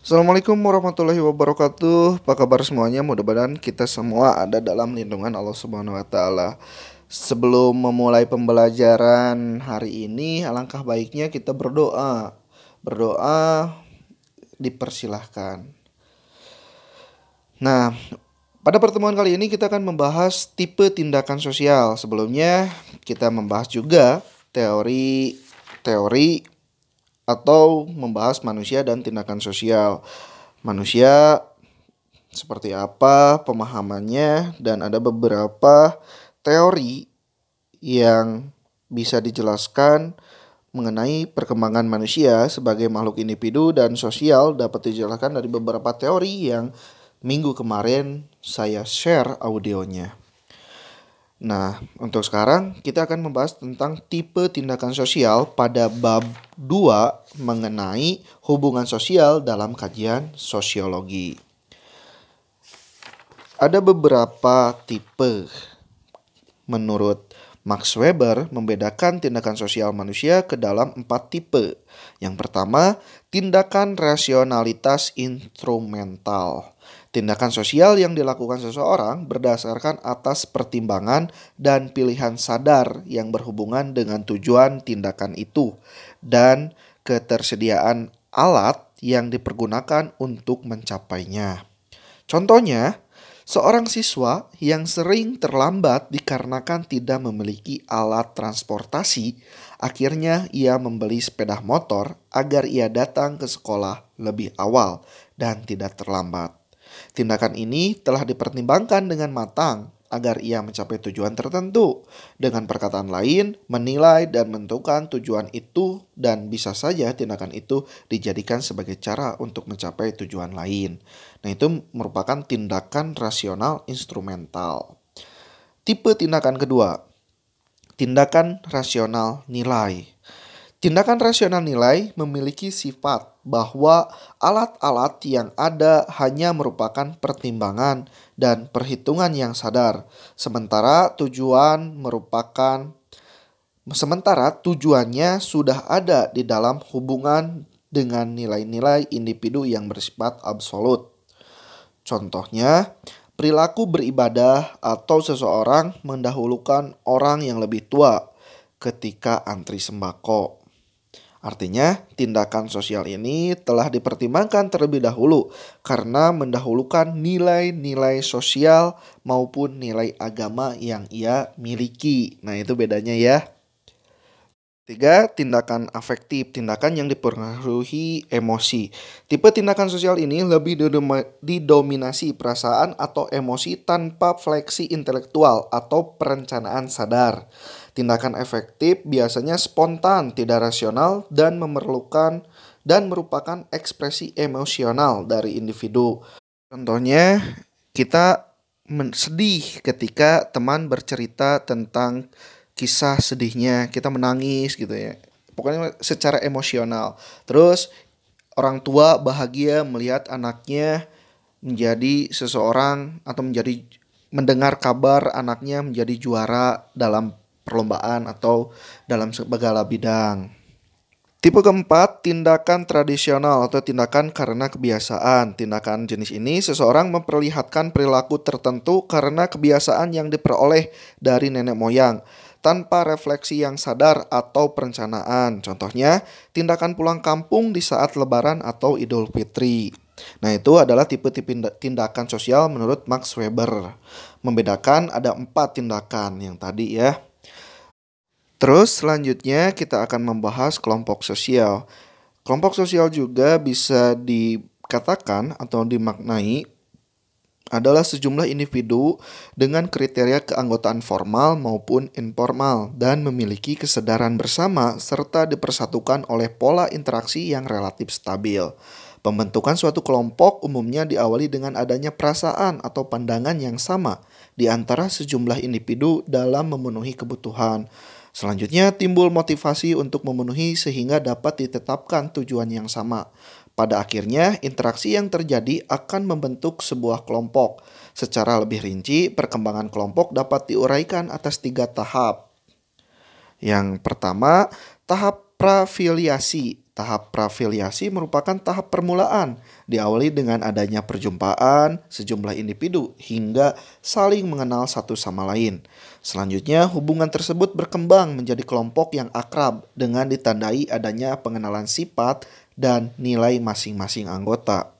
Assalamualaikum warahmatullahi wabarakatuh. Apa kabar semuanya? Mudah-mudahan kita semua ada dalam lindungan Allah Subhanahu wa taala. Sebelum memulai pembelajaran hari ini, alangkah baiknya kita berdoa. Berdoa dipersilahkan. Nah, pada pertemuan kali ini kita akan membahas tipe tindakan sosial. Sebelumnya kita membahas juga teori teori atau membahas manusia dan tindakan sosial. Manusia seperti apa pemahamannya dan ada beberapa teori yang bisa dijelaskan mengenai perkembangan manusia sebagai makhluk individu dan sosial dapat dijelaskan dari beberapa teori yang minggu kemarin saya share audionya. Nah, untuk sekarang kita akan membahas tentang tipe tindakan sosial pada bab 2 mengenai hubungan sosial dalam kajian sosiologi. Ada beberapa tipe. Menurut Max Weber membedakan tindakan sosial manusia ke dalam empat tipe. Yang pertama, tindakan rasionalitas instrumental. Tindakan sosial yang dilakukan seseorang berdasarkan atas pertimbangan dan pilihan sadar yang berhubungan dengan tujuan tindakan itu dan ketersediaan alat yang dipergunakan untuk mencapainya. Contohnya, seorang siswa yang sering terlambat dikarenakan tidak memiliki alat transportasi, akhirnya ia membeli sepeda motor agar ia datang ke sekolah lebih awal dan tidak terlambat. Tindakan ini telah dipertimbangkan dengan matang agar ia mencapai tujuan tertentu. Dengan perkataan lain, menilai dan menentukan tujuan itu dan bisa saja tindakan itu dijadikan sebagai cara untuk mencapai tujuan lain. Nah, itu merupakan tindakan rasional instrumental. Tipe tindakan kedua, tindakan rasional nilai. Tindakan rasional nilai memiliki sifat bahwa alat-alat yang ada hanya merupakan pertimbangan dan perhitungan yang sadar, sementara tujuan merupakan sementara tujuannya sudah ada di dalam hubungan dengan nilai-nilai individu yang bersifat absolut. Contohnya, perilaku beribadah atau seseorang mendahulukan orang yang lebih tua ketika antri sembako Artinya, tindakan sosial ini telah dipertimbangkan terlebih dahulu karena mendahulukan nilai-nilai sosial maupun nilai agama yang ia miliki. Nah, itu bedanya ya. Tiga, tindakan afektif, tindakan yang dipengaruhi emosi. Tipe tindakan sosial ini lebih didominasi perasaan atau emosi tanpa fleksi intelektual atau perencanaan sadar. Tindakan efektif biasanya spontan, tidak rasional, dan memerlukan dan merupakan ekspresi emosional dari individu. Contohnya, kita sedih ketika teman bercerita tentang kisah sedihnya, kita menangis gitu ya. Pokoknya secara emosional. Terus orang tua bahagia melihat anaknya menjadi seseorang atau menjadi mendengar kabar anaknya menjadi juara dalam perlombaan atau dalam segala bidang. Tipe keempat, tindakan tradisional atau tindakan karena kebiasaan. Tindakan jenis ini seseorang memperlihatkan perilaku tertentu karena kebiasaan yang diperoleh dari nenek moyang tanpa refleksi yang sadar atau perencanaan. Contohnya, tindakan pulang kampung di saat lebaran atau Idul Fitri. Nah, itu adalah tipe-tipe tindakan sosial menurut Max Weber. Membedakan ada empat tindakan yang tadi ya. Terus selanjutnya kita akan membahas kelompok sosial. Kelompok sosial juga bisa dikatakan atau dimaknai adalah sejumlah individu dengan kriteria keanggotaan formal maupun informal dan memiliki kesadaran bersama serta dipersatukan oleh pola interaksi yang relatif stabil. Pembentukan suatu kelompok umumnya diawali dengan adanya perasaan atau pandangan yang sama di antara sejumlah individu dalam memenuhi kebutuhan. Selanjutnya timbul motivasi untuk memenuhi sehingga dapat ditetapkan tujuan yang sama. Pada akhirnya, interaksi yang terjadi akan membentuk sebuah kelompok. Secara lebih rinci, perkembangan kelompok dapat diuraikan atas tiga tahap. Yang pertama, tahap prafiliasi Tahap prafiliasi merupakan tahap permulaan, diawali dengan adanya perjumpaan sejumlah individu hingga saling mengenal satu sama lain. Selanjutnya, hubungan tersebut berkembang menjadi kelompok yang akrab dengan ditandai adanya pengenalan sifat dan nilai masing-masing anggota.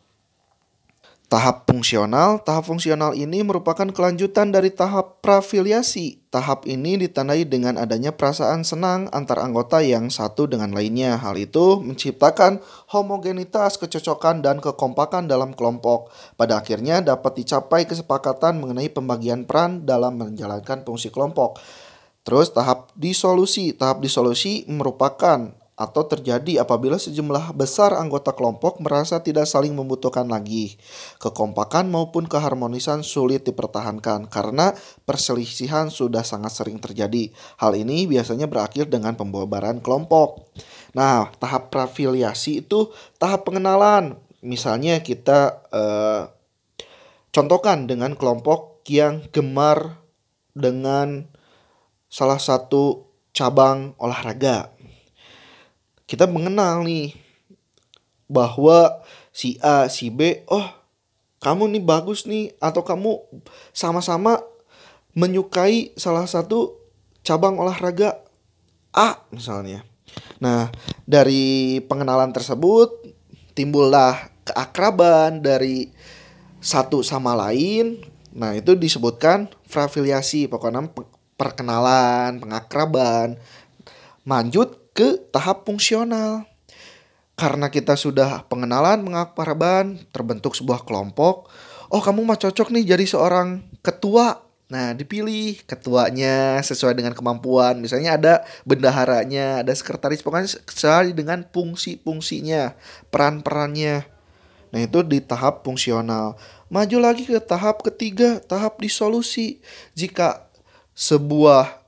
Tahap fungsional, tahap fungsional ini merupakan kelanjutan dari tahap prafiliasi. Tahap ini ditandai dengan adanya perasaan senang antar anggota yang satu dengan lainnya. Hal itu menciptakan homogenitas, kecocokan, dan kekompakan dalam kelompok. Pada akhirnya dapat dicapai kesepakatan mengenai pembagian peran dalam menjalankan fungsi kelompok. Terus tahap disolusi. Tahap disolusi merupakan atau terjadi apabila sejumlah besar anggota kelompok merasa tidak saling membutuhkan lagi. Kekompakan maupun keharmonisan sulit dipertahankan karena perselisihan sudah sangat sering terjadi. Hal ini biasanya berakhir dengan pembubaran kelompok. Nah, tahap prafiliasi itu tahap pengenalan. Misalnya kita eh, contohkan dengan kelompok yang gemar dengan salah satu cabang olahraga kita mengenal nih bahwa si A, si B, oh kamu nih bagus nih atau kamu sama-sama menyukai salah satu cabang olahraga A misalnya. Nah, dari pengenalan tersebut timbullah keakraban dari satu sama lain. Nah, itu disebutkan frafiliasi, pokoknya perkenalan, pengakraban. Lanjut ke tahap fungsional. Karena kita sudah pengenalan, mengakraban, terbentuk sebuah kelompok. Oh, kamu mah cocok nih jadi seorang ketua. Nah, dipilih ketuanya sesuai dengan kemampuan. Misalnya ada bendaharanya, ada sekretaris, pokoknya sesuai dengan fungsi-fungsinya, peran-perannya. Nah, itu di tahap fungsional. Maju lagi ke tahap ketiga, tahap disolusi. Jika sebuah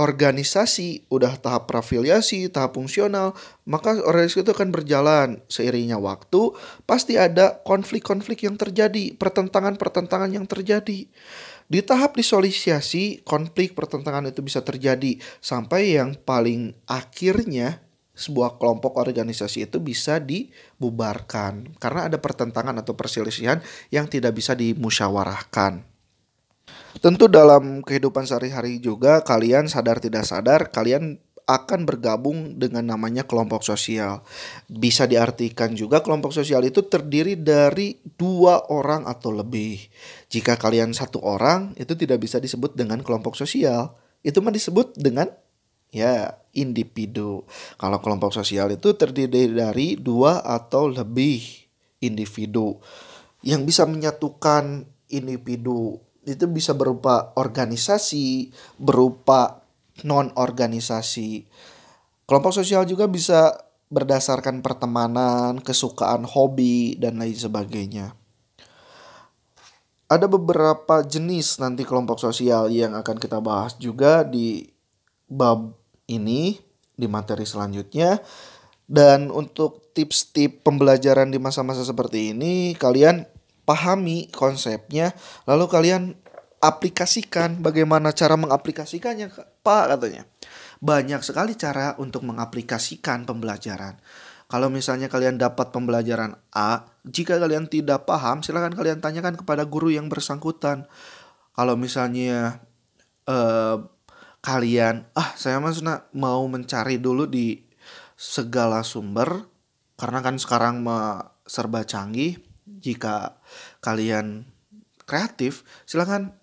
organisasi udah tahap prafiliasi, tahap fungsional, maka organisasi itu akan berjalan seiringnya waktu, pasti ada konflik-konflik yang terjadi, pertentangan-pertentangan yang terjadi. Di tahap disolisiasi, konflik pertentangan itu bisa terjadi sampai yang paling akhirnya sebuah kelompok organisasi itu bisa dibubarkan karena ada pertentangan atau perselisihan yang tidak bisa dimusyawarahkan. Tentu dalam kehidupan sehari-hari juga kalian sadar tidak sadar kalian akan bergabung dengan namanya kelompok sosial. Bisa diartikan juga kelompok sosial itu terdiri dari dua orang atau lebih. Jika kalian satu orang itu tidak bisa disebut dengan kelompok sosial. Itu mah disebut dengan ya individu. Kalau kelompok sosial itu terdiri dari dua atau lebih individu yang bisa menyatukan individu itu bisa berupa organisasi, berupa non-organisasi. Kelompok sosial juga bisa berdasarkan pertemanan, kesukaan, hobi, dan lain sebagainya. Ada beberapa jenis nanti kelompok sosial yang akan kita bahas juga di bab ini, di materi selanjutnya. Dan untuk tips-tips pembelajaran di masa-masa seperti ini, kalian pahami konsepnya, lalu kalian aplikasikan bagaimana cara mengaplikasikannya, Pak katanya. Banyak sekali cara untuk mengaplikasikan pembelajaran. Kalau misalnya kalian dapat pembelajaran A, jika kalian tidak paham, silahkan kalian tanyakan kepada guru yang bersangkutan. Kalau misalnya eh, kalian, ah saya maksudnya mau mencari dulu di segala sumber, karena kan sekarang serba canggih, jika kalian kreatif, silahkan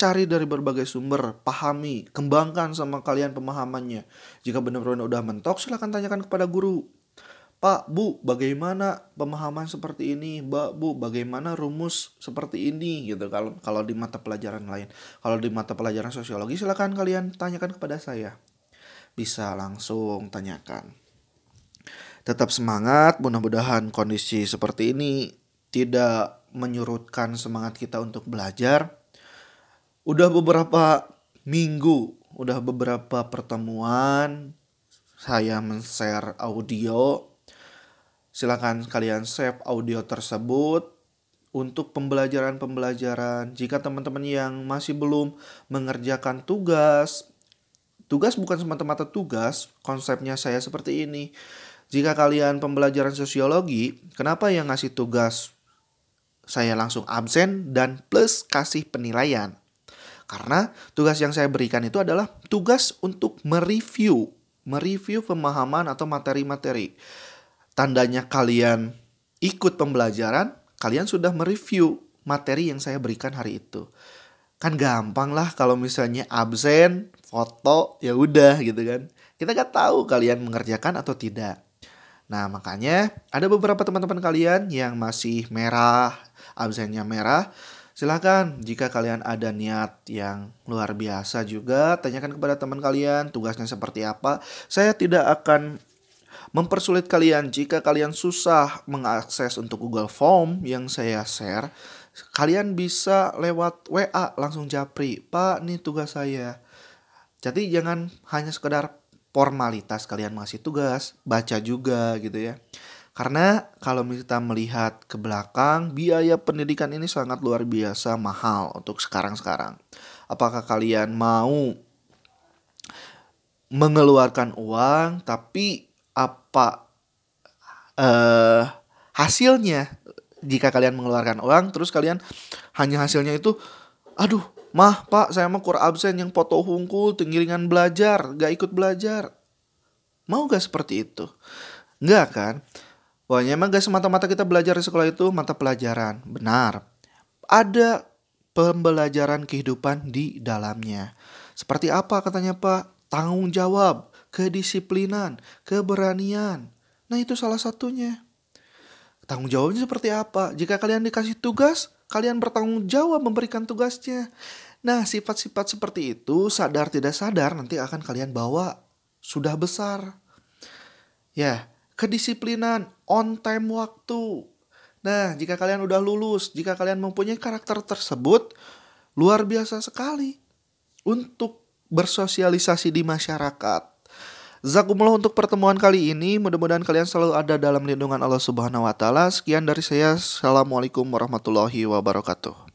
cari dari berbagai sumber, pahami, kembangkan sama kalian pemahamannya. Jika benar-benar udah mentok, silahkan tanyakan kepada guru. Pak, Bu, bagaimana pemahaman seperti ini? Mbak, Bu, bagaimana rumus seperti ini? Gitu kalau kalau di mata pelajaran lain. Kalau di mata pelajaran sosiologi silahkan kalian tanyakan kepada saya. Bisa langsung tanyakan. Tetap semangat, mudah-mudahan kondisi seperti ini tidak menyurutkan semangat kita untuk belajar. Udah beberapa minggu, udah beberapa pertemuan saya men-share audio. Silakan kalian save audio tersebut untuk pembelajaran-pembelajaran. Jika teman-teman yang masih belum mengerjakan tugas, tugas bukan semata-mata tugas, konsepnya saya seperti ini Jika kalian pembelajaran sosiologi, kenapa yang ngasih tugas saya langsung absen dan plus kasih penilaian? Karena tugas yang saya berikan itu adalah tugas untuk mereview, mereview pemahaman atau materi-materi. Tandanya kalian ikut pembelajaran, kalian sudah mereview materi yang saya berikan hari itu. Kan gampang lah kalau misalnya absen, foto, ya udah gitu kan. Kita gak tahu kalian mengerjakan atau tidak. Nah, makanya ada beberapa teman-teman kalian yang masih merah, absennya merah. Silahkan jika kalian ada niat yang luar biasa juga, tanyakan kepada teman kalian tugasnya seperti apa. Saya tidak akan mempersulit kalian jika kalian susah mengakses untuk Google Form yang saya share. Kalian bisa lewat WA langsung japri, Pak, nih tugas saya. Jadi jangan hanya sekedar formalitas kalian masih tugas, baca juga gitu ya. Karena kalau kita melihat ke belakang, biaya pendidikan ini sangat luar biasa mahal untuk sekarang-sekarang. Apakah kalian mau mengeluarkan uang tapi apa eh hasilnya jika kalian mengeluarkan uang terus kalian hanya hasilnya itu aduh Mah, pak, saya mau kur absen yang foto hungkul, tinggiringan belajar, gak ikut belajar. Mau gak seperti itu? Enggak kan? Pokoknya emang gak semata-mata kita belajar di sekolah itu mata pelajaran. Benar. Ada pembelajaran kehidupan di dalamnya. Seperti apa katanya Pak? Tanggung jawab, kedisiplinan, keberanian. Nah itu salah satunya. Tanggung jawabnya seperti apa? Jika kalian dikasih tugas, kalian bertanggung jawab memberikan tugasnya. Nah, sifat-sifat seperti itu sadar tidak sadar nanti akan kalian bawa sudah besar. Ya, kedisiplinan, on time waktu. Nah, jika kalian udah lulus, jika kalian mempunyai karakter tersebut, luar biasa sekali untuk bersosialisasi di masyarakat. Zakumullah untuk pertemuan kali ini. Mudah-mudahan kalian selalu ada dalam lindungan Allah Subhanahu wa taala. Sekian dari saya. Assalamualaikum warahmatullahi wabarakatuh.